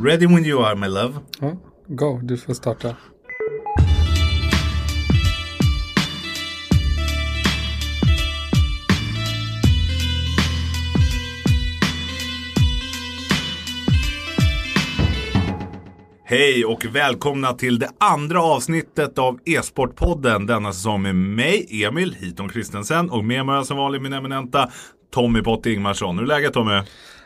Ready when you are my love. Ja, go, du får starta. Hej och välkomna till det andra avsnittet av E-sportpodden denna säsong med mig, Emil Hiton Kristensen och med mig som vanligt min eminenta Tommy Potte Ingmarsson. Hur är läget Tommy?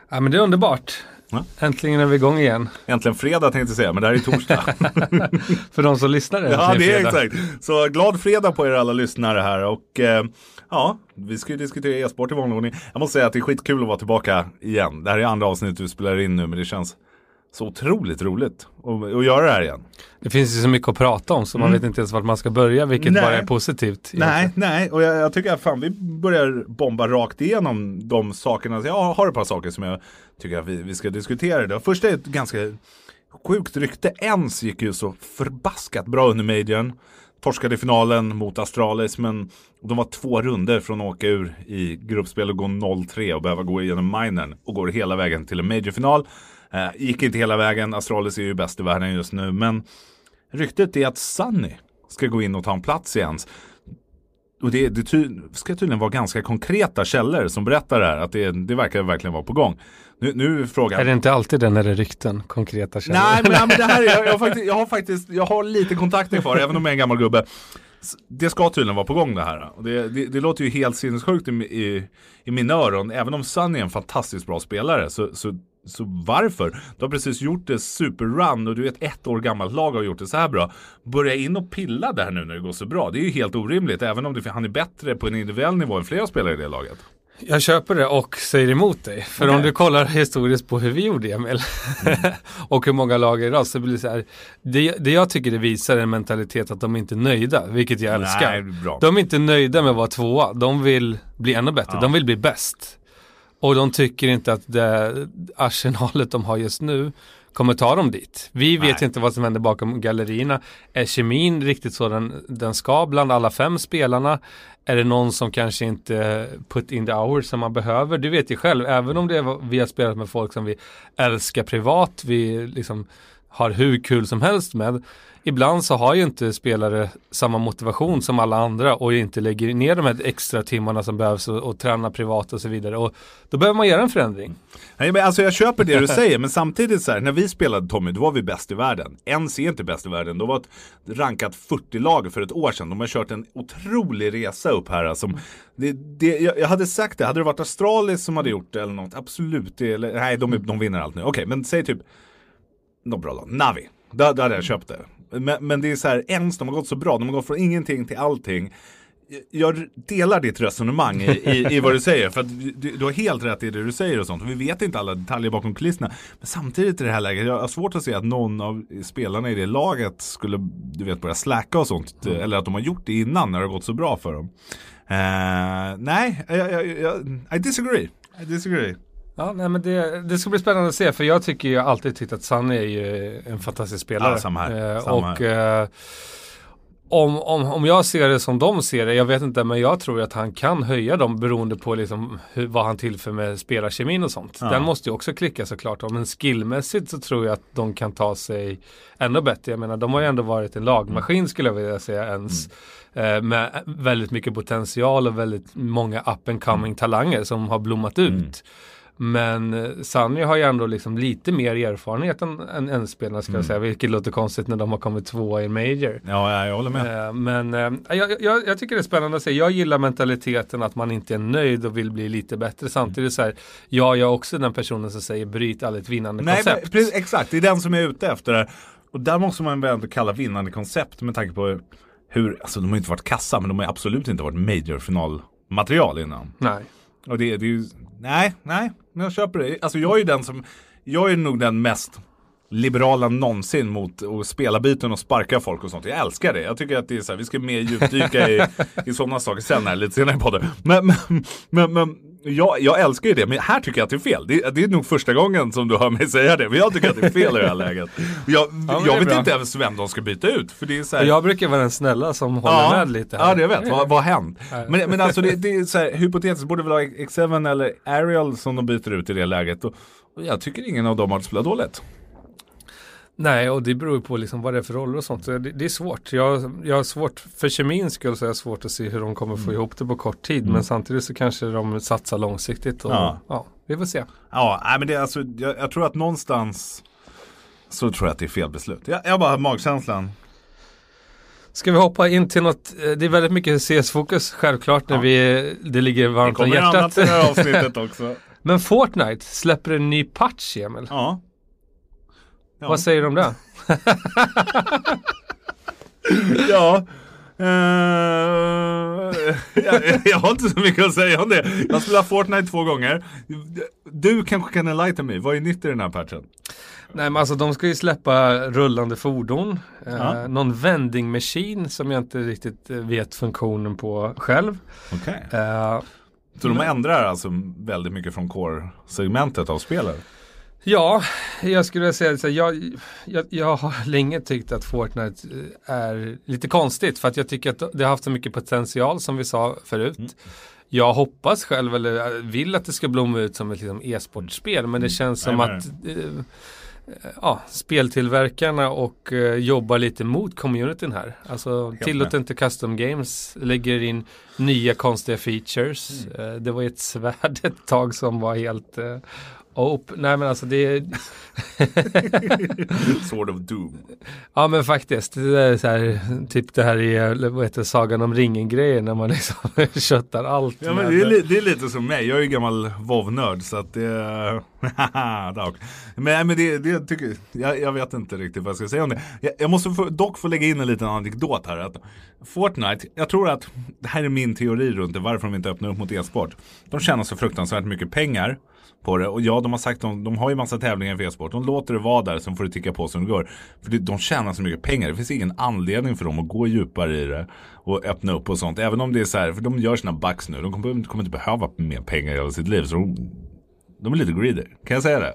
Ja, men det är underbart. Ja. Äntligen är vi igång igen. Äntligen fredag tänkte jag säga, men det här är torsdag. För de som lyssnar. ja, äntligen det är fredag. exakt. Så glad fredag på er alla lyssnare här och eh, ja, vi ska ju diskutera e-sport i vanlig ordning. Jag måste säga att det är skitkul att vara tillbaka igen. Det här är andra avsnittet vi spelar in nu, men det känns så otroligt roligt att, göra det här igen. Det finns ju så mycket att prata om så man vet inte ens vart man ska börja, vilket Mm. Nej. bara är positivt. Nej, nej, och jag, jag tycker att fan vi börjar bomba rakt igenom de sakerna. Så Jag har ett par saker som jag tycker att vi, vi ska diskutera idag. Först är ett ganska sjukt rykte. Ens gick ju så förbaskat bra under majorn. Torskade finalen mot Astralis men de var två runder från att åka ur i gruppspel och gå 0-3 och behöva gå igenom minern och går hela vägen till en majorfinal. Eh, gick inte hela vägen, Astralis är ju bäst i världen just nu men ryktet är att Sunny ska gå in och ta en plats igen. Och det, det ty, ska tydligen vara ganska konkreta källor som berättar det här. Att det, det verkar verkligen vara på gång. Nu, nu är frågan. Är det inte alltid det när det är rykten, konkreta källor? Nej, men, nej, men det här är, jag, jag, har faktiskt, jag har faktiskt, jag har lite kontakter kvar, även om jag är en gammal gubbe. Det ska tydligen vara på gång det här. Det, det, det låter ju helt sinnessjukt i, i, i mina öron. Även om Sunny är en fantastiskt bra spelare. Så, så, så varför? Du har precis gjort det superrun och du är ett ett år gammalt lag och har gjort det så här bra. Börja in och pilla där nu när det går så bra. Det är ju helt orimligt. Även om det, han är bättre på en individuell nivå än flera spelare i det laget. Jag köper det och säger emot dig. För Okej. om du kollar historiskt på hur vi gjorde Emil och hur många lag idag så blir det så här. Det, det jag tycker det visar är en mentalitet att de inte är nöjda, vilket jag älskar. Nej, bra. De är inte nöjda med att vara tvåa, de vill bli ännu bättre, Ja. de vill bli bäst. Och de tycker inte att det arsenalet de har just nu kommer ta dem dit. Vi vet Nej. inte vad som händer bakom gallerierna. Är kemin riktigt så den, den ska bland alla fem spelarna? Är det någon som kanske inte put in the hours som man behöver? Du vet ju själv, även om det är, vi har spelat med folk som vi älskar privat, vi liksom har hur kul som helst med. Ibland så har ju inte spelare samma motivation som alla andra och inte lägger ner de här extra timmarna som behövs och, och träna privat och så vidare. Och då behöver man göra en förändring. Nej, men alltså jag köper det du säger, men samtidigt så här, när vi spelade Tommy, då var vi bäst i världen. Ens är inte bäst i världen, då var ett rankat 40-lag för ett år sedan. De har kört en otrolig resa upp här. Alltså, det, det, jag, jag hade sagt det, hade det varit Astralis som hade gjort det eller något, absolut. Det, eller, nej, de, de vinner allt nu. Okej, men säg typ något bra lag, Navi. Då, då hade jag köpt det. Men, men det är så här, ens de har gått så bra, de har gått från ingenting till allting jag delar ditt resonemang i, i, i vad du säger. För att du, du har helt rätt i det du säger och sånt. Och vi vet inte alla detaljer bakom kulisserna. Men samtidigt i det här läget, jag har svårt att se att någon av spelarna i det laget skulle du vet, börja släcka och sånt. Eller att de har gjort det innan när det har gått så bra för dem. Eh, nej, jag, jag, jag, I disagree. I disagree. Ja, nej, men det, det ska bli spännande att se för jag tycker ju alltid tyckt att Sunny är ju en fantastisk spelare. Ja, samma här. Eh, Samma och eh, om, om, om jag ser det som de ser det, jag vet inte, men jag tror att han kan höja dem beroende på liksom hur, vad han tillför med spelarkemin och sånt. Ja. Den måste ju också klicka såklart. Men skillmässigt så tror jag att de kan ta sig ännu bättre. Jag menar, de har ju ändå varit en lagmaskin skulle jag vilja säga ens. Eh, med väldigt mycket potential och väldigt många up and coming talanger som har blommat ut. Men eh, Sunny har ju ändå liksom lite mer erfarenhet än, än, än spelarna ska jag säga, vilket låter konstigt när de har kommit tvåa i en major. Ja, jag, håller med. Eh, Men eh, jag, jag, jag tycker det är spännande att se. Jag gillar mentaliteten att man inte är nöjd och vill bli lite bättre. Samtidigt så här, ja, jag är också den personen som säger bryt aldrig ett vinnande Nej, men, koncept. precis, exakt, det är den som är ute efter. Där. Och där måste man väl ändå kalla vinnande koncept med tanke på hur, alltså de har inte varit kassa men de har absolut inte varit major finalmaterial innan. Nej. Och det, det är ju, nej, nej, men jag köper det. Alltså jag är ju den som, jag är nog den mest liberala någonsin mot att spela byten och sparka folk och sånt. Jag älskar det. Jag tycker att det är så här, vi ska mer djupdyka i, i sådana saker sen här lite senare i podden. Men, men, men, men jag, jag älskar ju det, men här tycker jag att det är fel. Det, det är nog första gången som du hör mig säga det, men jag tycker att det är fel i det här läget. Jag, det jag vet bra. inte ens vem de ska byta ut. För det är så här, jag brukar vara den snälla som håller med lite. Här. Ja, det jag vet. Vad, har hänt? Men, men alltså det, det är så här, hypotetiskt borde det vara X7 eller Ariel som de byter ut i det läget. Och, och jag tycker ingen av dem har spelat dåligt. Nej, och det beror ju på liksom vad det är för roller och sånt. Så det, det är svårt. Jag, jag har svårt, för kemins skull så är det svårt att se hur de kommer få Mm. ihop det på kort tid. Men samtidigt så kanske de satsar långsiktigt. Och, Ja. ja. vi får se. Ja, men det är alltså, jag, jag tror att någonstans så tror jag att det är fel beslut. Jag, jag bara har magkänslan. Ska vi hoppa in till något, eh, det är väldigt mycket CS-fokus självklart när Ja. vi, det ligger Det varmt om kommer annat hjärtat. i det här avsnittet också. Men Fortnite släpper en ny patch, Emil. Ja. Ja. Vad säger du om det? Ja. Eh, jag, jag har inte så mycket att säga om det. Jag har spelat Fortnite två gånger. Du kanske kan enlighten mig. Vad är nytt i den här patchen? Nej men alltså de ska ju släppa rullande fordon. Eh, Ja. någon vending machine som jag inte riktigt eh, vet funktionen på själv. Eh, Så de ändrar alltså väldigt mycket från core-segmentet av spelet? Ja, jag skulle säga så här, jag, jag, jag har länge tyckt att Fortnite eh, är lite konstigt för att jag tycker att det har haft så mycket potential som vi sa förut. Mm. Jag hoppas själv eller eh, vill att det ska blomma ut som ett liksom, e-sportspel men det känns som Nej, att eh, ja, speltillverkarna och eh, jobbar lite mot communityn här. Alltså Helt tillåter inte custom games, lägger in nya konstiga features. Mm. Eh, det var ju ett svärd ett tag som var helt eh, op. Nej men alltså det är, Sword of Doom. ja men faktiskt, det är så här, typ det här är, vad heter Sagan om ringen-grejen när man liksom köttar allt. Ja, men det, är, li- det är lite som mig. Jag är ju gammal WoW-nörd så att det... Men men det, det tycker jag, jag vet inte riktigt vad jag ska säga om det. Jag, jag måste få, dock få lägga in en liten anekdot här. Att Fortnite, jag tror att det här är min teori runt det, varför de inte öppnar upp mot e-sport. De tjänar så fruktansvärt mycket pengar på det. Och ja, de har sagt de, de har ju massa tävlingar för e-sport. De låter det vara där, sen får det ticka på som det går. För det, de tjänar så mycket pengar. Det finns ingen anledning för dem att gå djupare i det och öppna upp och sånt. Även om det är så här, för de gör sina bucks nu. De kommer, kommer inte behöva mer pengar i hela sitt liv. Så de, de är lite greedy. Kan jag säga det?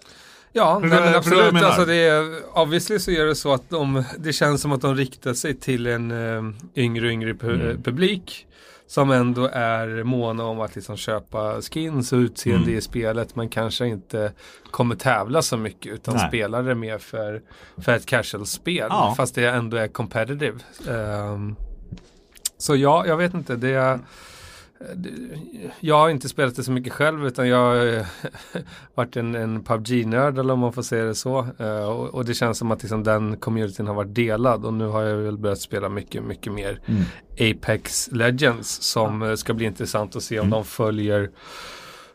Ja, nej, det- men det absolut. menar. Alltså det är, obviously så är det så att de, det känns som att de riktar sig till en eh, yngre yngre pu- Mm. publik. Som ändå är måna om att liksom köpa skins och utseende Mm. i spelet. Men kanske inte kommer tävla så mycket. Utan Nej. spelar det mer för, för ett casual-spel. Ja. Fast det ändå är competitive. Ehm, så ja, jag vet inte. Det är, jag har inte spelat det så mycket själv utan jag har eh, varit en, en PubG-nörd eller om man får säga det så. Eh, och, och det känns som att liksom den communityn har varit delad och nu har jag väl börjat spela mycket, mycket mer Apex Legends som eh, ska bli intressant att se om de följer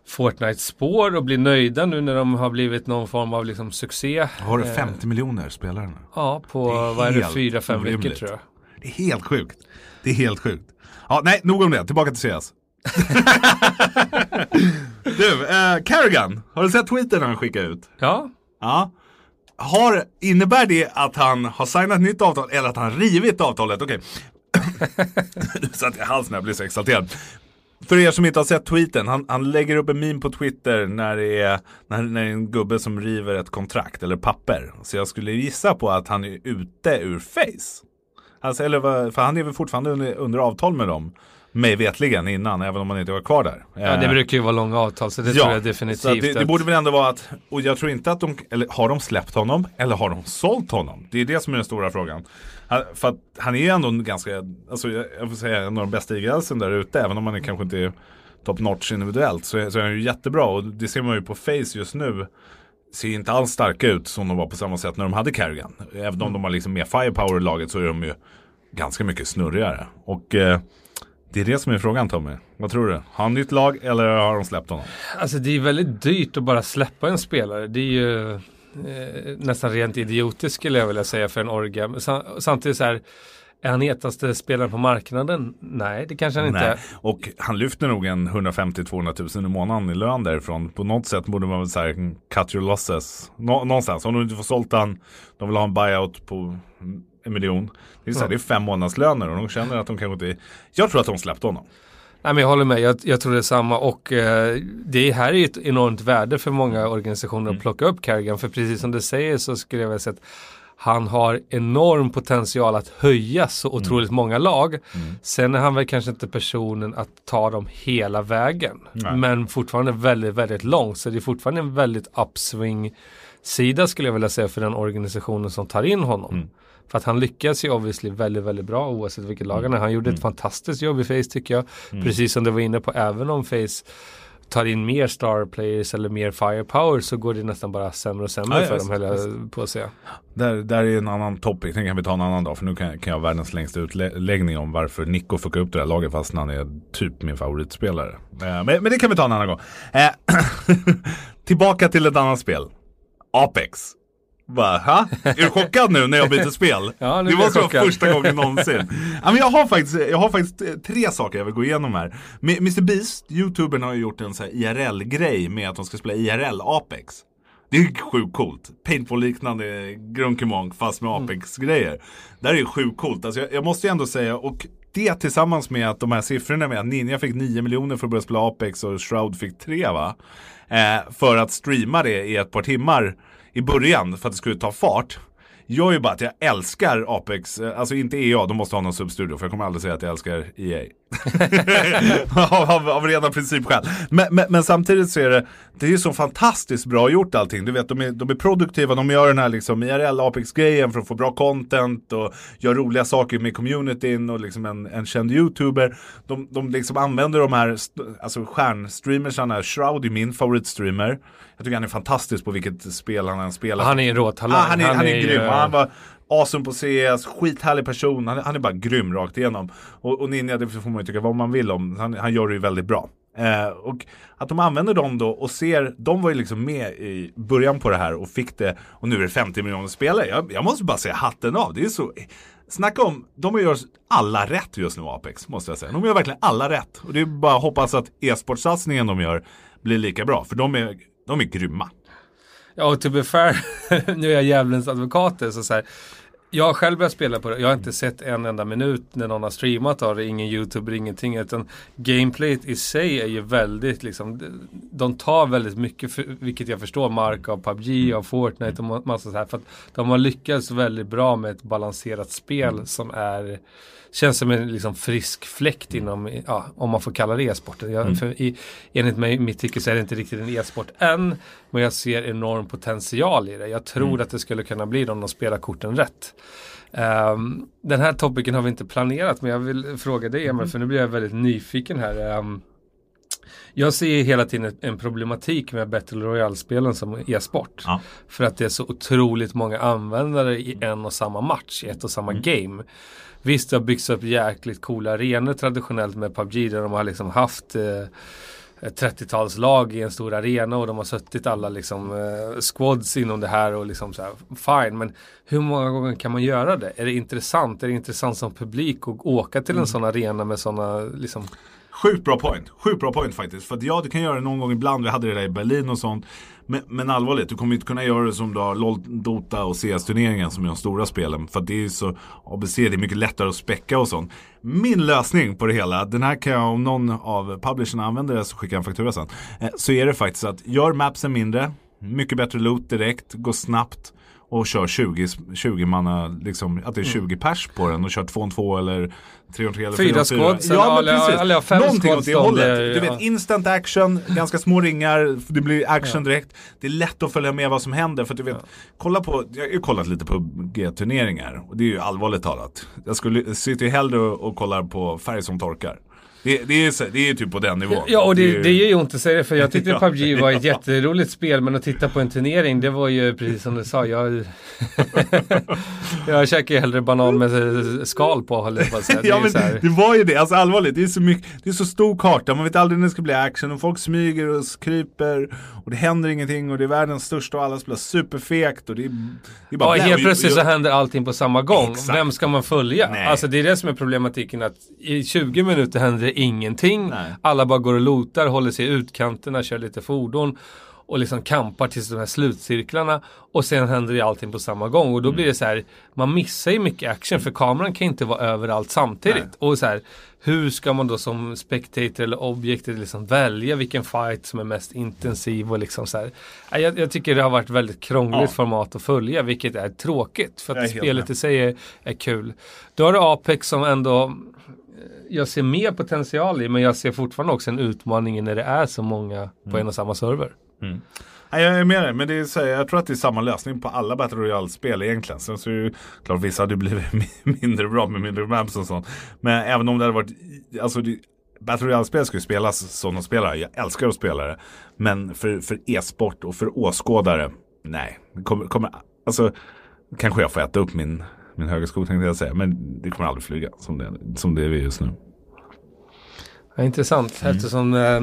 Fortnites spår och blir nöjda nu när de har blivit någon form av liksom succé. Har du Eh, 50 miljoner spelare nu? Ja, på vad är det, helt fyra, fem veckor orimligt. tror jag. Det är helt sjukt. Det är helt sjukt. Ja, nej, nog om det. Tillbaka till CS. du, eh, Carrigan. Har du sett tweeten han skickade ut? Ja, Ja. Har, innebär det att han har signat nytt avtal eller att han rivit avtalet? Okej. nu satt jag i halsen när jag blev så exalterad. För er som inte har sett tweeten, han, han lägger upp en meme på Twitter när det, är, när, när det är en gubbe som river ett kontrakt eller papper. Så jag skulle gissa på att han är ute ur Face. Alltså, eller vad, för han är väl fortfarande under, under avtal med dem. Mig vetligen innan, även om han inte var kvar där. ja det Eh, brukar ju vara långa avtal så det tror jag definitivt. det, det borde väl ändå vara att, och jag tror inte att de, eller har de släppt honom? Eller har de sålt honom? Det är det som är den stora frågan. Han, för att han är ju ändå en ganska, alltså jag, jag får säga en av de bästa i gränsen där ute, även om han är kanske inte är top notch individuellt, så, så är han ju jättebra. Och det ser man ju på Face just nu. Ser inte alls starka ut som de var på samma sätt när de hade Carrigan. Även om de har liksom mer firepower i laget så är de ju ganska mycket snurrigare. Och eh, det är det som är frågan Tommy. Vad tror du? Har han nytt lag eller har de släppt honom? Alltså det är väldigt dyrt att bara släppa en spelare. Det är ju eh, nästan rent idiotiskt skulle jag vilja säga för en orga. Sam- Samtidigt så här, är han hetaste spelaren på marknaden? Nej, det kanske han inte är. Och han lyfter nog en 150-200 000 i månaden i lön därifrån. På något sätt borde man väl säga cut your losses. Nå- någonstans. Om du inte får sålt han, de vill ha en buyout på en miljon. Det är, så här, Ja. det är fem månadslöner och de känner att de kanske inte... Jag tror att de släppte honom. Nej, men jag håller med, jag, jag tror det är samma och eh, det här är ett enormt värde för många organisationer Mm. att plocka upp Carrigan. För precis som du säger så skulle jag vilja säga att han har enorm potential att höja så Mm. otroligt många lag. Sen är han väl kanske inte personen att ta dem hela vägen. Nej. Men fortfarande väldigt, väldigt långt. Så det är fortfarande en väldigt upswing sida skulle jag vilja säga för den organisationen som tar in honom. Mm. För att han lyckas ju obviously väldigt, väldigt bra oavsett vilket lag han är. Han gjorde ett fantastiskt jobb i Face tycker jag. Precis som du var inne på, även om Face tar in mer star players eller mer firepower så går det nästan bara sämre och sämre Ja, för dem höll jag på att säga. Där, där är en annan topic, den kan vi ta en annan dag för nu kan, kan jag ha världens längsta utläggning om varför Nico fuckar upp det här laget fast han är typ min favoritspelare. Eh, men, men det kan vi ta en annan gång. Eh, tillbaka till ett annat spel. Apex. Bara, ha? Är du chockad nu när jag byter spel? Ja, nu det måste vara första gången någonsin. ja, men jag, har faktiskt, jag har faktiskt eh, tre saker jag vill gå igenom här. Mr Beast, youtubern har ju gjort en så IRL-grej med att de ska spela IRL Apex. Det är ju sjukt coolt. Paintball-liknande Grunkemonk fast med Apex-grejer. Det här är ju sjukt coolt. Alltså jag, jag måste ju ändå säga, och det tillsammans med att de här siffrorna med att Ninja fick 9 miljoner för att börja spela Apex och Shroud fick 3 va. Eh, för att streama det i ett par timmar i början för att det skulle ta fart. Gör ju bara att jag älskar Apex, eh, alltså inte EA, de måste ha någon substudio för jag kommer aldrig säga att jag älskar EA. av, av, av rena principskäl. Men, men, men samtidigt så är det, det är så fantastiskt bra gjort allting. Du vet, de är, de är produktiva, de gör den här liksom IRL Apex-grejen för att få bra content och gör roliga saker med communityn och liksom en, en känd YouTuber. De, de liksom använder de här alltså stjärnstreamersarna, Shroud är min favoritstreamer. Jag tycker han är fantastisk på vilket spel han än spelar. Han är en råtalang. Ah, han är, han är, ju- grym. Han var awesome på CS, skithärlig person. Han, är- han är bara grym rakt igenom. Och, och Ninja, det får man ju tycka vad man vill om. Han, han gör det ju väldigt bra. Eh, och att de använder dem då och ser, de var ju liksom med i början på det här och fick det och nu är det 50 miljoner spelare. Jag, jag måste bara säga hatten av. Det är så, snacka om, de gör alla rätt just nu Apex måste jag säga. De gör verkligen alla rätt. Och det är bara att hoppas att e-sportsatsningen de gör blir lika bra. För de är, de är grymma. Ja, och to be fair, nu är jag djävulens advokat. Så så här, jag har själv börjat spela på det. Jag har inte sett en enda minut när någon har streamat av det. Ingen YouTube, ingenting. Utan gameplayet i sig är ju väldigt liksom. De tar väldigt mycket, för, vilket jag förstår, mark av PubG, av Fortnite och ma- massa så här. För att de har lyckats väldigt bra med ett balanserat spel som är Känns som en liksom frisk fläkt inom, ja, om man får kalla det e-sporten. Jag, för i, enligt mig, mitt tycke så är det inte riktigt en e-sport än. Men jag ser enorm potential i det. Jag tror att det skulle kunna bli det om de spelar korten rätt. Ehm, den här topicen har vi inte planerat men jag vill fråga dig Emil för nu blir jag väldigt nyfiken här. Ehm, jag ser hela tiden en problematik med Battle Royale-spelen som e-sport. Ja. För att det är så otroligt många användare i en och samma match, i ett och samma game. Visst, det har byggts upp jäkligt coola arenor traditionellt med PubG där de har liksom haft eh, ett 30-talslag i en stor arena och de har suttit alla liksom eh, squads inom det här och liksom så här, fine. Men hur många gånger kan man göra det? Är det intressant? Är det intressant som publik att åka till en sån arena med sådana liksom Sjukt bra point. Sjukt bra point faktiskt. För att ja, du kan göra det någon gång ibland. Vi hade det där i Berlin och sånt. Men, men allvarligt, du kommer inte kunna göra det som du har LOL, Dota och CS-turneringen som är de stora spelen. För att det är så, ABC, det är mycket lättare att späcka och sånt. Min lösning på det hela, den här kan jag, om någon av publisherna använder det så skickar jag en faktura sen. Eh, så är det faktiskt att gör mapsen mindre, mycket bättre loot direkt, gå snabbt och kör 20, 20 manna, liksom, att det är 20 pers på den och kör 2 2 eller 3 3 eller Fyra 4 squads, Ja, men precis. eller Någonting åt det hållet. det- Du vet, ja. instant action, ganska små ringar, det blir action direkt. Det är lätt att följa med vad som händer. För du vet, kolla på, jag har ju kollat lite på G-turneringar och det är ju allvarligt talat. Jag skulle, sitter ju hellre och, och kollar på färg som torkar. Det, det, är, så- det är typ på den nivån. Ja, och det, är ju- det gör ont att säga det för jag tyckte Ja, PubG var ett ja. jätteroligt spel men att titta på en turnering det var ju precis som du sa. Jag, jag käkar ju hellre banan med skal på håller jag säga. Det är Ja men det var ju det, alltså allvarligt. Det är så mycket, det är så stor karta, man vet aldrig när det ska bli action och folk smyger och kryper och det händer ingenting och det är världens största och alla spelar superfekt och det är, det är bara Ja, helt plötsligt så händer allting på samma gång. Exakt. Vem ska man följa? Nej. Alltså det är det som är problematiken att i 20 minuter händer det ingenting. Nej. Alla bara går och lotar, håller sig i utkanterna, kör lite fordon och liksom kampar tills de här slutcirklarna och sen händer det allting på samma gång och då blir det så här man missar ju mycket action för kameran kan inte vara överallt samtidigt Nej. och så här hur ska man då som spectator eller objektet liksom välja vilken fight som är mest intensiv och liksom så här jag, jag tycker det har varit väldigt krångligt Ja. format att följa vilket är tråkigt för att spelet i sig är, är kul. Då har du Apex som ändå eh, jag ser mer potential i men jag ser fortfarande också en utmaning när det är så många på en och samma server. Mm. Nej, jag är med dig, men det är så jag tror att det är samma lösning på alla Battle Royale-spel egentligen. Sen så är det ju klart vissa hade blivit mindre bra med mindre maps och sånt. Men även om det hade varit, alltså det, Battle Royale-spel ska ju spelas som de spelar. Jag älskar att spela det. Men för, för e-sport och för åskådare, nej. Kommer, kommer, alltså, kanske jag får äta upp min, min högersko tänkte jag säga. Men det kommer aldrig flyga som det, som det är just nu. Ja, intressant mm. eftersom eh,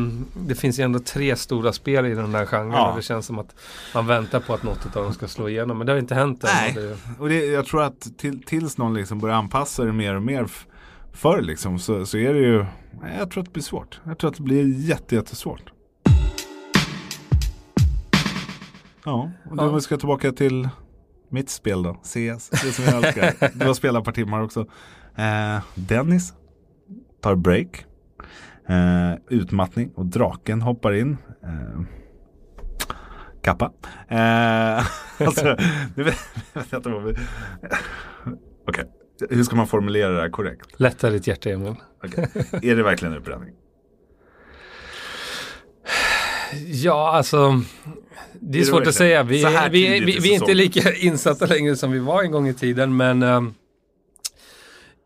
det finns ju ändå tre stora spel i den där genren ja. och det känns som att man väntar på att något av dem ska slå igenom. Men det har inte hänt än. Nej, och, och det, jag tror att till, tills någon liksom börjar anpassa det mer och mer förr liksom så, så är det ju, jag tror att det blir svårt. Jag tror att det blir jätte, jättesvårt. Ja, och då ja. ska jag tillbaka till mitt spel då, CS, det som jag älskar. Du har spelat ett par timmar också. Eh, Dennis tar break Eh, utmattning och draken hoppar in. Eh, kappa. Eh, alltså, nu vet, vet jag inte vad vi... Okej, okay. hur ska man formulera det här korrekt? Lätta ditt hjärta Emil. Okay. Är det verkligen utbränning? Ja, alltså det är, är svårt det att säga. Vi, vi, vi, vi är inte lika insatta längre som vi var en gång i tiden, men um,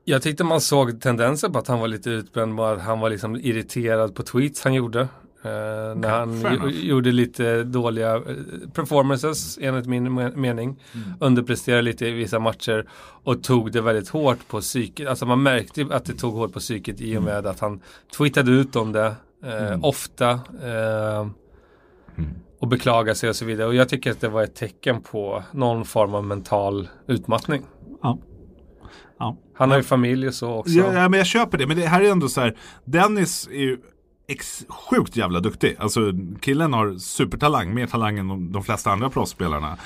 jag tyckte man såg tendenser på att han var lite utbränd, att han var liksom irriterad på tweets han gjorde. Eh, när han gjorde lite dåliga eh, performances enligt min mening. Mm. Underpresterade lite i vissa matcher och tog det väldigt hårt på psyket. Alltså man märkte att det tog hårt på psyket i och mm. med att han tweetade ut om det eh, mm. ofta. Eh, mm. och beklagade sig och så vidare. Och jag tycker att det var ett tecken på någon form av mental utmattning. Ja. Ja. Han har ju familj och så också. Ja, men jag köper det. Men det här är ändå så här. Dennis är ju ex sjukt jävla duktig. Alltså killen har supertalang, mer talang än de, de flesta andra proffsspelarna.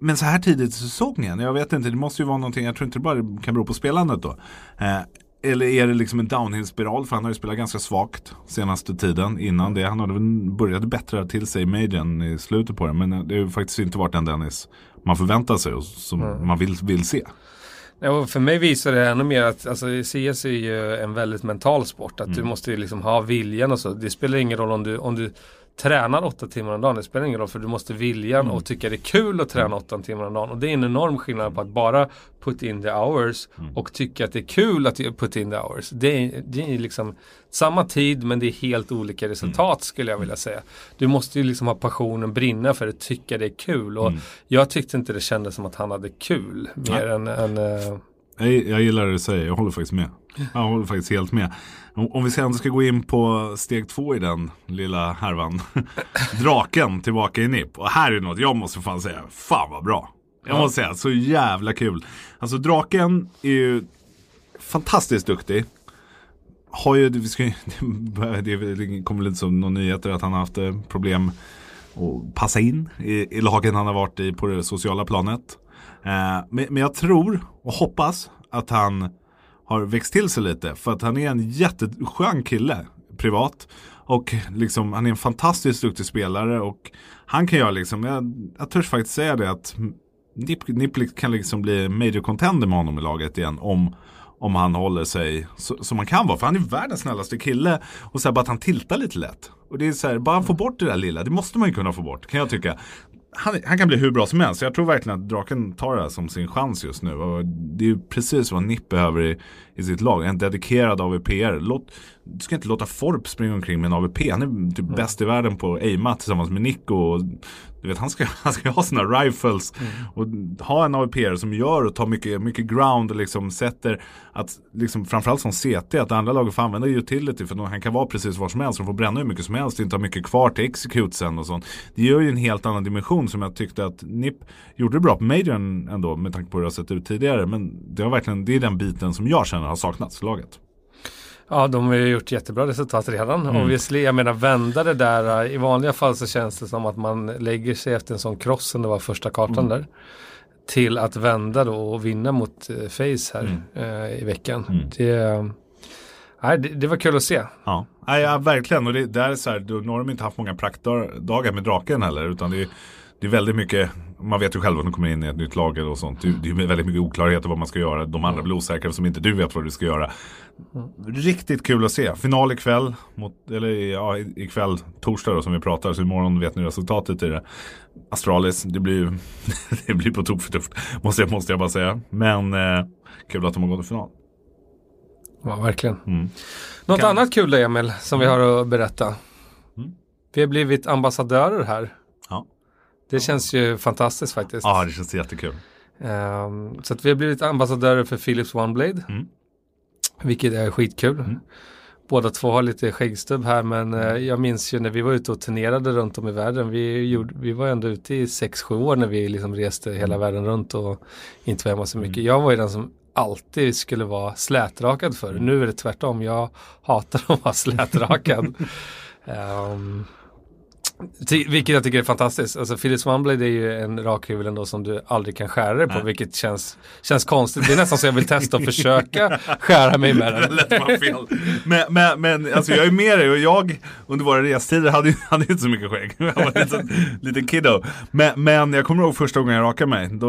Men så här tidigt i säsongen, jag vet inte, det måste ju vara någonting, jag tror inte det bara kan bero på spelandet då. Eh, eller är det liksom en downhill-spiral? För han har ju spelat ganska svagt senaste tiden innan det. Han hade börjat bättra till sig i majorn i slutet på det. Men det har ju faktiskt inte varit den Dennis man förväntar sig och som mm. man vill, vill se. Ja, för mig visar det ännu mer att alltså, CS är ju en väldigt mental sport. Att mm. du måste liksom ha viljan och så. Det spelar ingen roll om du, om du tränar åtta timmar om dagen. Det spelar ingen roll för du måste viljan mm. och tycka det är kul att träna åtta timmar om dagen. Och det är en enorm skillnad på att bara put in the hours mm. och tycka att det är kul att put in the hours. Det är, det är liksom samma tid men det är helt olika resultat mm. skulle jag vilja säga. Du måste ju liksom ha passionen, brinna för att tycka det är kul. Och mm. jag tyckte inte det kändes som att han hade kul mer än, än uh... jag, jag gillar det du säger, jag håller faktiskt med. Jag håller faktiskt helt med. Om vi sen ska gå in på steg två i den lilla härvan. Draken tillbaka i NIP. Och här är något jag måste fan säga, fan vad bra. Jag måste säga, så jävla kul. Alltså draken är ju fantastiskt duktig. Har ju, vi ska, det kommer lite som någon nyheter att han har haft eh, problem att passa in i, i lagen han har varit i på det sociala planet. Eh, men, men jag tror och hoppas att han har växt till sig lite. För att han är en jätteskön kille privat. Och liksom, han är en fantastiskt duktig spelare. Och han kan göra liksom, jag, jag törs faktiskt säga det att Nip, Nip kan liksom bli major contender med honom i laget igen. Om, om han håller sig som han kan vara. För han är världens snällaste kille. Och så här, bara att han tiltar lite lätt. Och det är så här, bara han får bort det där lilla. Det måste man ju kunna få bort, kan jag tycka han, han, kan bli hur bra som helst. Jag tror verkligen att Draken tar det här som sin chans just nu. Och det är ju precis vad Nipp behöver i, i sitt lag. En dedikerad AVPR. Låt, du ska inte låta Forp springa omkring med en AVP. Han är typ mm. bäst i världen på aima tillsammans med Nico. Och, du vet, han ska, han ska ha sina rifles mm. och ha en AVP som gör och tar mycket, mycket ground och liksom sätter att liksom framförallt som CT att andra laget får använda utility för han kan vara precis var som helst och få bränna hur mycket som helst inte ha mycket kvar till execute sen och sånt. Det gör ju en helt annan dimension som jag tyckte att NIP gjorde det bra på Majorn ändå med tanke på hur det har sett ut tidigare men det har verkligen, det är den biten som jag känner har saknats i laget. Ja, de har ju gjort jättebra resultat redan. Mm. Obviously, jag menar vända det där. I vanliga fall så känns det som att man lägger sig efter en sån cross som det var första kartan mm. där. Till att vända då och vinna mot eh, Face här mm. eh, i veckan. Mm. Det, nej, det, det, var kul att se. Ja, nej, ja verkligen. Och det, där är så här, då har de inte haft många praktdagar med draken heller. Utan det är, det är väldigt mycket man vet ju själv att de kommer in i ett nytt lag och sånt. Det, det är väldigt mycket oklarheter vad man ska göra. De andra blir osäkra som inte du vet vad du ska göra. Riktigt kul att se. Final ikväll, mot, eller ja, ikväll, torsdag då som vi pratar, så imorgon vet ni resultatet i det. Astralis, det blir, det blir på tok för tufft, måste jag, måste jag bara säga. Men eh, kul att de har gått till final. Ja, verkligen. Mm. Något Kan- annat kul då Emil, som vi har att berätta. Mm. Vi har blivit ambassadörer här. Ja. Det känns ju fantastiskt faktiskt. Ja, det känns jättekul. Ehm, så att vi har blivit ambassadörer för Philips OneBlade. Mm. Vilket är skitkul. Mm. Båda två har lite skäggstubb här men eh, jag minns ju när vi var ute och turnerade runt om i världen. Vi, gjorde, vi var ändå ute i 6-7 år när vi liksom reste hela världen runt och inte var hemma så mycket. Jag var ju den som alltid skulle vara slätrakad för. Nu är det tvärtom. Jag hatar att vara slätrakad. Ehm, Ty- Vilket jag tycker är fantastiskt. Alltså Philips OneBlade är ju en rakhyvel ändå som du aldrig kan skära dig på. Nej. Vilket känns, känns konstigt. Det är nästan så jag vill testa att försöka skära mig med den. Men, men, men alltså jag är med dig och jag under våra restider hade ju hade inte så mycket skägg. Jag var en liten, liten kiddo. Men, men jag kommer ihåg första gången jag rakade mig. Då,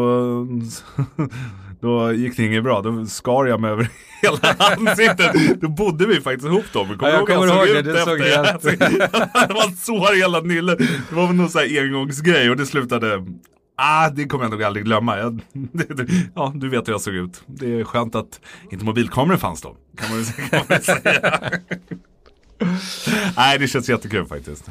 då gick det inget bra. Då skar jag mig över hela ansiktet. Då bodde vi faktiskt ihop då. Men Ja, jag kommer såg ihåg det. Det såg efter? det var ett sår i hela nyllet. Det var väl någon sån här engångsgrej och det slutade Ah, det kommer jag nog aldrig glömma. Jag, ja, du vet hur jag såg ut. Det är skönt att inte mobilkameror fanns då. Kan man, kan man säga. Nej, det känns jättekul faktiskt.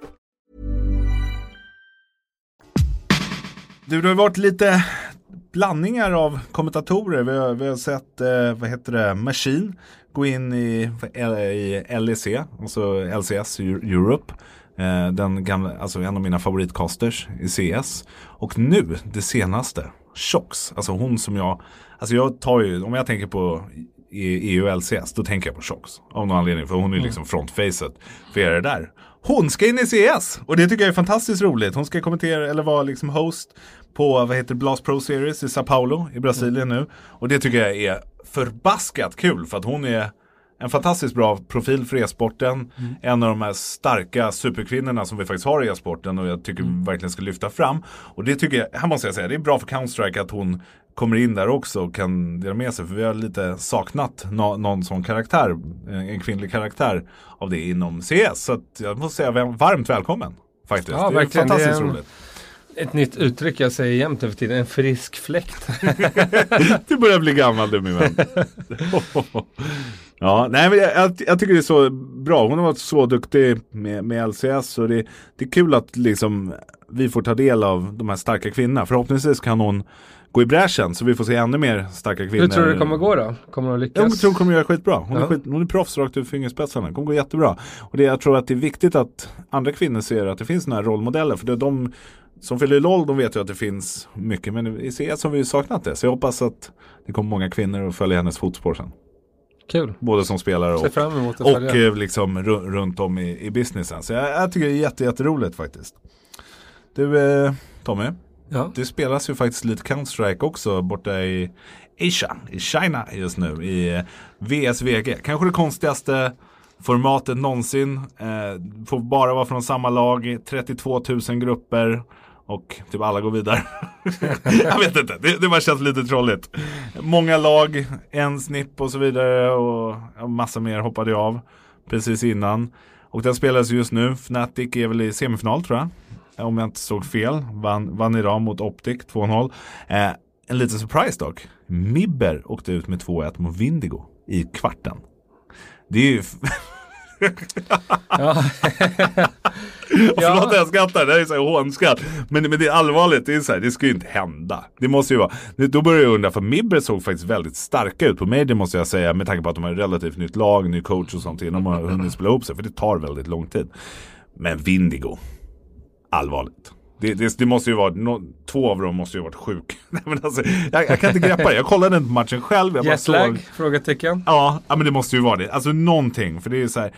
Du, det har varit lite blandningar av kommentatorer. Vi har, vi har sett, eh, vad heter det, Machine gå in i, i LEC, alltså LCS Europe. Eh, den gamla, alltså en av mina favoritcasters i CS. Och nu, det senaste, Shox. Alltså hon som jag, alltså jag tar ju, om jag tänker på EU och LCS, då tänker jag på Shox. Av någon anledning, för hon är liksom frontfacet för er det där. Hon ska in i CS! Och det tycker jag är fantastiskt roligt. Hon ska kommentera, eller vara liksom host på, vad heter Blast Pro Series i Sao Paulo i Brasilien nu. Och det tycker jag är förbaskat kul, för att hon är en fantastiskt bra profil för e-sporten. En av de här starka superkvinnorna som vi faktiskt har i e-sporten och jag tycker vi verkligen ska lyfta fram. Och det tycker jag, här måste jag säga, det är bra för Counter-Strike att hon kommer in där också och kan dela med sig. För vi har lite saknat nå- någon sån karaktär, en kvinnlig karaktär av det inom CS. Så jag måste säga varmt välkommen. Faktiskt. Ja, det är verkligen. Det är fantastiskt en- roligt. Ett nytt uttryck jag säger jämt för tiden. En frisk fläkt. Du börjar bli gammal du min vän. ja, nej men jag, jag, tycker det är så bra. Hon har varit så duktig med, med LCS och det, det är kul att liksom vi får ta del av de här starka kvinnorna. Förhoppningsvis kan hon gå i bräschen så vi får se ännu mer starka kvinnor. Hur tror du det kommer gå då? Kommer de lyckas? Jag tror hon kommer göra skitbra. Hon, är Ja. skit, hon är proffs rakt ur fingerspetsarna. Det kommer gå jättebra. Och det, jag tror att det är viktigt att andra kvinnor ser att det finns här rollmodeller. För det är de som fyller LOL, de vet ju att det finns mycket. Men i CS har vi ju saknat det. Så jag hoppas att det kommer många kvinnor att följa hennes fotspår sen. Kul. Både som spelare och, fram emot att och eh, liksom ru- runt om i, i businessen. Så jag, jag tycker det är jätte, jätteroligt faktiskt. Du eh, Tommy, Ja. det spelas ju faktiskt lite Counter-Strike också borta i Asia, i China just nu, i eh, VSVG. Kanske det konstigaste formatet någonsin. Eh, får bara vara från samma lag, 32 000 grupper och typ alla går vidare. Jag vet inte, det, det bara känns lite trolligt. Många lag, en snipp och så vidare och massa mer hoppade jag av precis innan. Och den spelas just nu, Fnatic är väl i semifinal tror jag om jag inte såg fel. Vann, vann idag mot Optic 2-0. Eh, en liten surprise dock. Mibber åkte ut med 2-1 mot Vindigo i kvarten. Det är ju... Ja. Förlåt att jag skrattar, det här är så hånskratt. Men, men det är allvarligt, det är så här, det ska ju inte hända. Det måste ju vara. Det- Då börjar jag undra, för Mibber såg faktiskt väldigt starka ut på Major måste jag säga. Med tanke på att de har ett relativt nytt lag, ny coach och sånt innan de har hunnit spela ihop sig. För det tar väldigt lång tid. Men Vindigo, allvarligt. Det, det, det måste ju vara, no, två av dem måste ju ha varit sjuka. Alltså, jag, jag kan inte greppa det. Jag kollade inte matchen själv. Jag Jetlag? såg- Frågetecken. Ja, ja, men det måste ju vara det. Alltså någonting. För det är så här.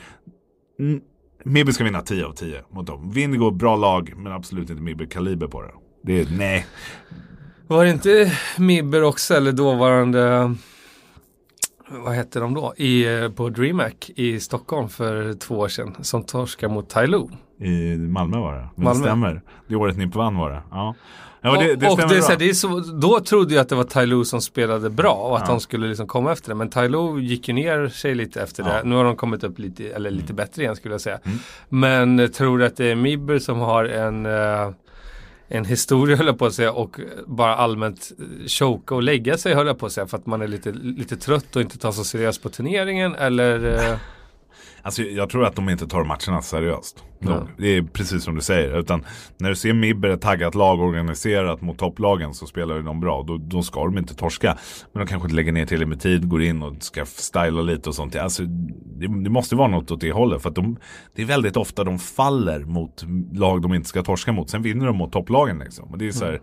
Mibby ska vinna 10 av 10 mot dem. Vindigo, bra lag, men absolut inte Mibby-kaliber på det. Det är, nej. Var det inte Mibber också eller dåvarande vad hette de då? I, eh, på DreamHack i Stockholm för två år sedan som torskade mot Tyloo. I Malmö var det. Men Malmö. det stämmer. Det året ni vann var det. Ja. Ja, det, det och det, är så här, det är så, då trodde jag att det var Tyloo som spelade bra och att Ja. de skulle liksom komma efter det. Men Tyloo gick ju ner sig lite efter det. Nu har de kommit upp lite, eller Mm. lite bättre igen skulle jag säga. Men eh, tror du att det är Mibber som har en eh, en historia höll jag på att säga och bara allmänt choka och lägga sig höll jag på att säga för att man är lite, lite trött och inte tar så seriöst på turneringen eller eh, Alltså, jag tror att de inte tar matcherna seriöst. Nog. Det är precis som du säger. Utan när du ser Mibber, ett taggat lag organiserat mot topplagen så spelar de bra. Då, då ska de inte torska. Men de kanske inte lägger ner tillräckligt med tid, går in och ska styla lite och sånt. Alltså, det, det måste vara något åt det hållet. För de, det är väldigt ofta de faller mot lag de inte ska torska mot. Sen vinner de mot topplagen liksom. Och det är så här,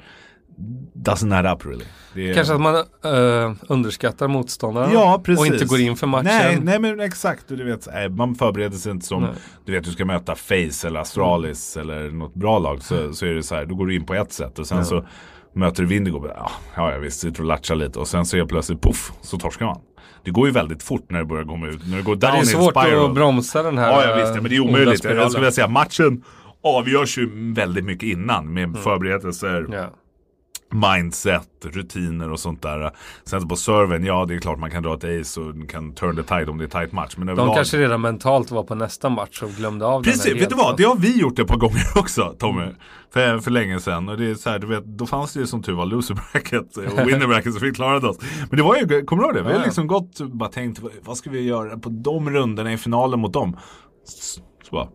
doesn't add up really. Är, Mm. kanske att man eh, underskattar motståndaren Ja, och inte går in för matchen. Nej, nej men exakt. Du vet, nej, man förbereder sig inte som, Nej. du vet du ska möta Face eller Astralis eller något bra lag. Så, så är det så här, då går du in på ett sätt och sen så möter du Vindigo. Ja, ja visst, sitter och latchar lite och sen så är plötsligt poff, så torskar man. Det går ju väldigt fort när det börjar gå ut, när det går down det är svårt spiral. att bromsa den här Ja, ja visst, ja, men det är onda omöjligt. Jag skulle vilja säga matchen avgörs ju väldigt mycket innan med förberedelser Ja. Mindset, rutiner och sånt där. Sen på serven, ja det är klart man kan dra ett ace och kan turn the tide om det är tight match. Men De överlag... kanske redan mentalt var på nästa match och glömde av den Precis, här vet du vad? Det har vi gjort ett par gånger också Tommy. För, för länge sedan. Och det är så här, du vet, då fanns det ju som tur var loser bracket och winner bracket så vi klarade oss. Men det var ju, kommer du ihåg det? Vi har liksom gått bara tänkt, vad- ska vi göra på de rundorna i finalen mot dem? Så bara,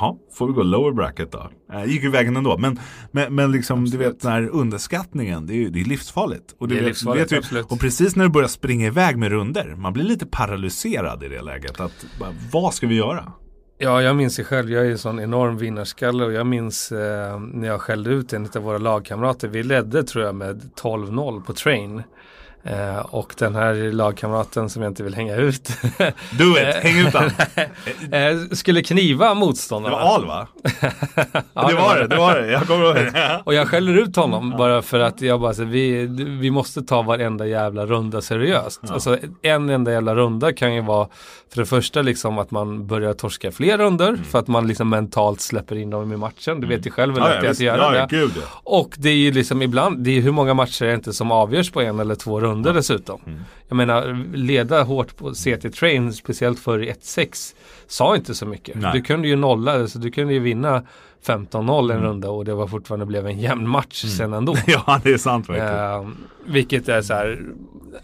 Jaha, får vi gå lower bracket då? Äh, gick ju vägen ändå. Men, men, men liksom, du vet den här underskattningen, det är, ju- det är livsfarligt. Och, du Det är vet, livsfarligt, vet ju, absolut. och precis när du börjar springa iväg med runder man blir lite paralyserad i det läget. Att, bara, vad ska vi göra? Ja, jag minns ju själv. Jag är en sån enorm vinnarskalle och jag minns eh, när jag skällde ut en av våra lagkamrater. Vi ledde tror jag med 12-0 på train. Eh, och den här lagkamraten som jag inte vill hänga ut Do it, häng ut eh, skulle kniva Det motståndarna. var Al va? Ja, det var det, det var det. Jag kommer ihåg det. Och jag skäller ut honom bara för att jag bara så, vi, vi måste ta varenda jävla runda seriöst. Alltså en enda jävla runda kan ju vara för det första liksom att man börjar torska fler runder Mm. för att man liksom mentalt släpper in dem i matchen. Du vet ju själv hur Ja, lätt ja, det är att göra Ja, det. ja, ja. Och det är ju liksom ibland, det är hur många matcher är det inte som avgörs på en eller två runder dessutom. Mm. Jag menar, leda hårt på CT Train, speciellt för 1-6, sa inte så mycket. Nej. Du kunde ju nolla, alltså du kunde ju vinna 15-0 en runda och det var fortfarande blev en jämn match sen ändå. Ja, det är sant verkligen. Eh, vilket är så här,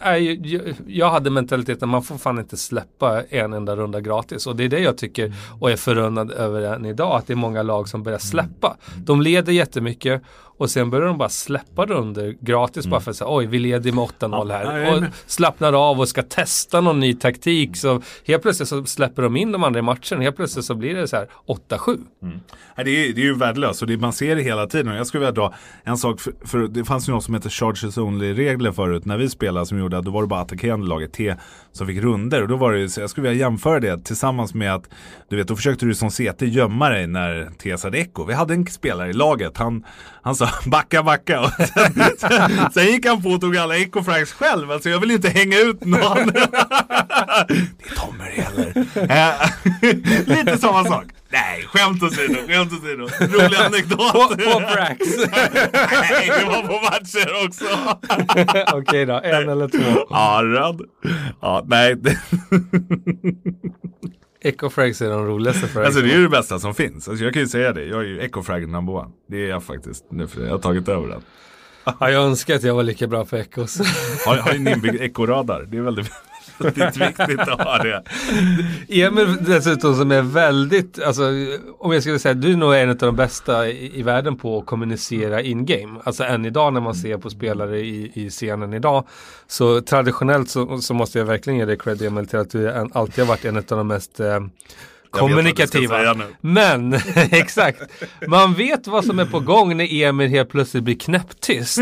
nej, jag, hade mentaliteten man får fan inte släppa en enda runda gratis. Och det är det jag tycker och är förundrad över än idag. Att det är många lag som börjar släppa. De leder jättemycket och sen börjar de bara släppa runder gratis bara för att säga oj vi leder med 8-0 Ja, här. och slappnar av och ska testa någon ny taktik. Så helt plötsligt så släpper de in de andra i matchen. Helt plötsligt så blir det så här 8-7. Nej, det, det är ju värdelöst och det, man ser det hela tiden. Jag skulle vilja dra en sak, för, för det fanns ju något som heter charges only-regler förut när vi spelade som gjorde att då var det bara attackerande laget T som fick runder. Och då var det ju, så jag skulle vilja jämföra det tillsammans med att, du vet, då försökte du som CT gömma dig när T hade eko. Vi hade en spelare i laget, han, han sa backa, backa. Och sen, sen, sen gick han på och tog alla ekofrags själv. Alltså jag vill inte hänga ut någon. det är Tommy det gäller. Eh, lite samma sak. Nej, skämt åsido, skämt åsido. Rolig anekdot. På, på Brax. Nej, det var på matcher också. Okej då, en eller två. Ja, röd. Ja, nej. det- Echo Frags är de roligaste för Alltså det är ju det bästa som finns. Alltså, jag kan ju säga det. Jag är ju ecofrag number one. Det är jag faktiskt nu för jag har tagit över den. Ja, jag önskar att jag var lika bra på Echos. Har, har en inbyggd ekoradar. Det är väldigt väldigt viktigt att ha det. Emil dessutom som är väldigt, alltså om jag skulle säga, du är nog en av de bästa i, i världen på att kommunicera in-game. Alltså än idag när man ser på spelare i, i scenen idag. Så traditionellt så, så måste jag verkligen ge dig cred Emil till att du en, alltid har varit en av de mest eh, kommunikativa. Men, exakt. Man vet vad som är på gång när Emil helt plötsligt blir knäpptyst.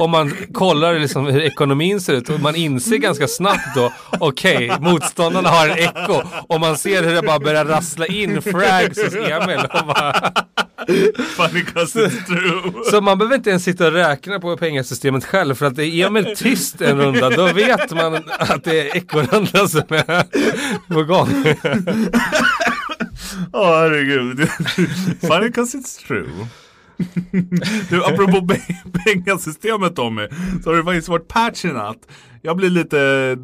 Om man kollar liksom hur ekonomin ser ut och man inser ganska snabbt då, okej, motståndarna har en echo. Och man ser hur det bara börjar rassla in frags hos Emil. Och bara, Funny 'cause it's true. så man behöver inte ens sitta och räkna på pengasystemet själv för att är Emil tyst en runda då vet man att det är ekorrunda som är på gång. Åh herregud. Funny 'cause it's true. Du, apropå pe- pengasystemet Tommy, så har det faktiskt varit patch i natt. Jag blir lite,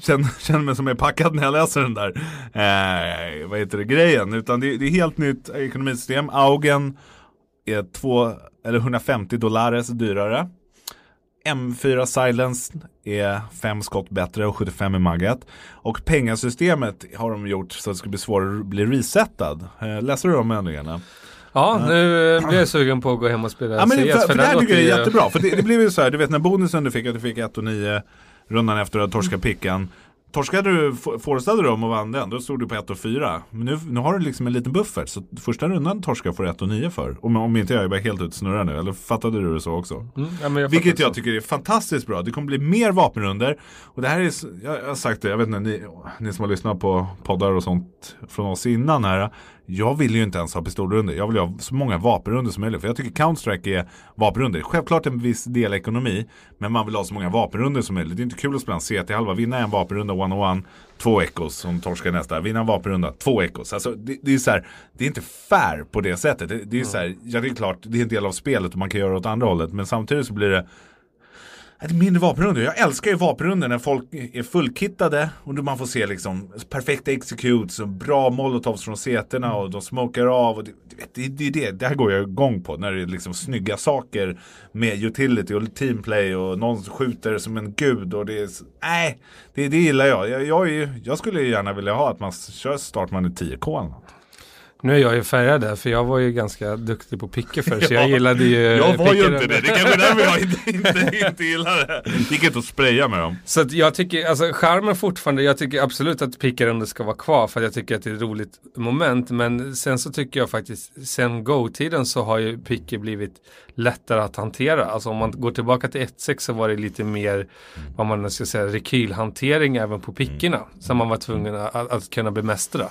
känner, känner mig som är packad när jag läser den där, eh, vad heter det, grejen. Utan det, det är helt nytt ekonomisystem. Augen är två, eller 150 dollares dyrare. M4 Silence är fem skott bättre och 75 i magget. Och pengasystemet har de gjort så att det ska bli svårare att bli resetad. Eh, läser du de ändringarna? Ja, nu blir jag sugen på att gå hem och spela Ja, men CS. för, för det den här tycker jag är jättebra. För det, det blev ju så här, du vet när bonusen du fick, att du fick 1 och 9 rundan efter att du torskat picken. Torskade du, forestade du dem och vann den, då stod du på 1 och 4. Men nu, nu har du liksom en liten buffert. Så första rundan torskar får du 1 och 9 för. Om, om inte jag är bara helt ute snurrar nu. Eller fattade du det så också? Mm, ja, jag Vilket jag så. tycker är fantastiskt bra. Det kommer bli mer vapenrunder. Och det här är, jag, jag har sagt det, jag vet inte, ni, ni som har lyssnat på poddar och sånt från oss innan här. Jag vill ju inte ens ha pistolrunder. Jag vill ha så många vapenrunder som möjligt. För jag tycker Counter-Strike är vapenrunder. Självklart en viss del ekonomi. Men man vill ha så många vapenrunder som möjligt. Det är inte kul att spela en CT halva. Vinna en vapenrunda one-on-one. Två echos som torskar nästa. Vinna en vapenrunda. Två echos. Alltså det, det är så här. Det är inte fair på det sättet. Det, det är så här. Ja det är klart. Det är en del av spelet och man kan göra det åt andra hållet. Men samtidigt så blir det ett mindre vapenrundor. Jag älskar ju vapenrundor när folk är fullkittade och man får se liksom perfekta executes och bra molotovs från seterna och de smokar av. Och det, det, det, det, det här går jag igång på när det är liksom snygga saker med utility och teamplay och någon skjuter som en gud och det är s- det, det gillar jag. Jag, jag, är ju- jag skulle ju gärna vilja ha att man kör startman i 10K eller något. Nu är jag ju färgad där, för jag var ju ganska duktig på picke förr, så jag gillade ju Jag var ju inte det. Det är kanske är därför jag inte, inte, inte gillar det. Det gick inte att spraya med dem. Så att jag tycker, alltså charmen fortfarande, jag tycker absolut att pickarunder ska vara kvar för jag tycker att det är ett roligt moment. Men sen så tycker jag faktiskt, sen Go-tiden så har ju picker blivit lättare att hantera. Alltså om man går tillbaka till 1.6 så var det lite mer, vad man ska säga, rekylhantering även på pickorna. Som man var tvungen att, att kunna bemästra.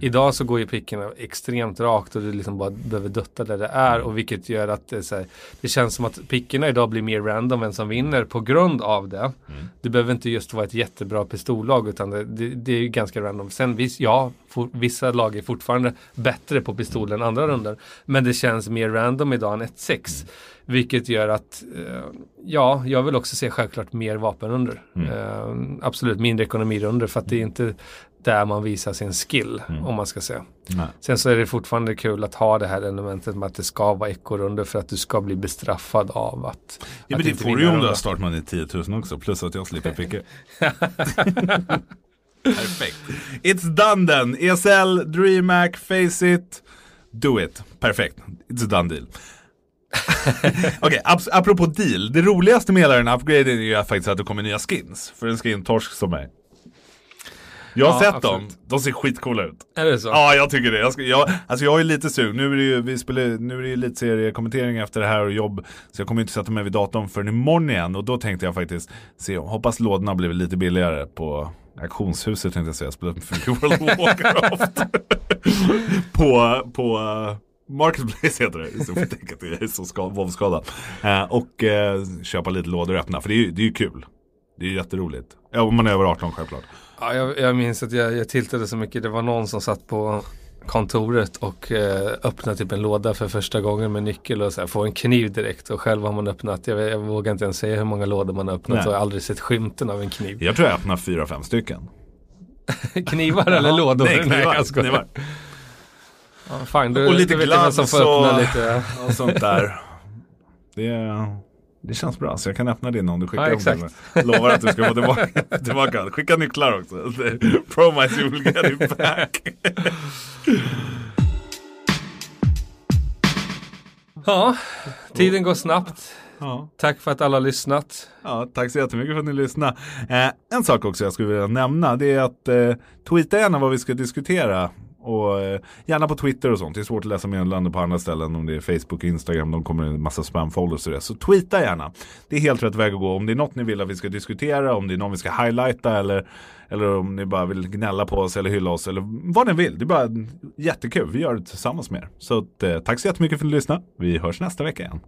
Idag så går ju pickorna extremt rakt och du liksom bara behöver dutta där det är. Och vilket gör att det, här, det känns som att pickorna idag blir mer random vem som vinner på grund av det. Det behöver inte just vara ett jättebra pistollag utan det, det, det är ju ganska random. Sen viss, ja, for, vissa lag är fortfarande bättre på pistol än andra runder. Men det känns mer random idag än 1-6. Vilket gör att, eh, ja, jag vill också se självklart mer vapenrunder. Eh, absolut mindre ekonomirunder för att det är inte där man visar sin skill om man ska säga. Nej. Sen så är det fortfarande kul att ha det här elementet med att det ska vara ekorunder för att du ska bli bestraffad av att Ja, att men det får du ju om du har startman i 10 000 också. Plus att jag slipper pickor. Perfekt. It's done then. ESL, DreamHack, Faceit. Do it. Perfekt. It's a done deal. Okej, ap- apropå deal. Det roligaste med hela den här upgraden är ju faktiskt att det kommer nya skins. För en skin-torsk som mig. Jag har Ja, sett dem. absolut. De ser skitcoola ut. Är det så? Ja, jag tycker det. Jag, ska, jag, alltså jag är lite sugen. Nu är det ju, vi spelar, nu är det ju elitseriekommentering efter det här och jobb. Så jag kommer inte sätta mig vid datorn förrän imorgon igen. Och då tänkte jag faktiskt se, hoppas lådorna blir lite billigare på auktionshuset tänkte jag säga. Spelar för World of Warcraft. på, på uh, Marketplace heter det. Så får tänka att jag är så ska, våldsskadad. Eh, och eh, köpa lite lådor och öppna. För det är ju det är ju kul. Det är jätteroligt. Ja, om man är över 18 självklart. Ja, jag, jag minns att jag, jag tiltade så mycket. Det var någon som satt på kontoret och eh, öppnade typ en låda för första gången med nyckel och så här, får en kniv direkt och själv har man öppnat, jag, jag vågar inte ens säga hur många lådor man har öppnat Nej. och jag har aldrig sett skymten av en kniv. Jag tror jag öppnar fyra, fem stycken. Knivar eller lådor? Nej, knivar. skojar. knivar. Ja, fine, då, Och lite får öppna och- lite. och sånt där. Det, det känns bra, så jag kan öppna din om du skickar Ja, exakt. mig. Lovar att du ska få tillbaka. tillbaka. Skicka nycklar också. Promise you will get it back. Ja, tiden går snabbt. Ja. Tack för att alla har lyssnat. Ja, tack så jättemycket för att ni lyssnade. Eh, en sak också jag skulle vilja nämna det är att eh, tweeta gärna vad vi ska diskutera och eh, gärna på Twitter och sånt. Det är svårt att läsa meddelanden på andra ställen. Om det är Facebook och Instagram. De kommer en massa spamfolders och det. Så tweeta gärna. Det är helt rätt väg att gå. Om det är något ni vill att vi ska diskutera. Om det är någon vi ska highlighta. Eller, eller om ni bara vill gnälla på oss eller hylla oss. Eller vad ni vill. Det är bara jättekul. Vi gör det tillsammans med er. Så att, eh, tack så jättemycket för att ni lyssnade. Vi hörs nästa vecka igen.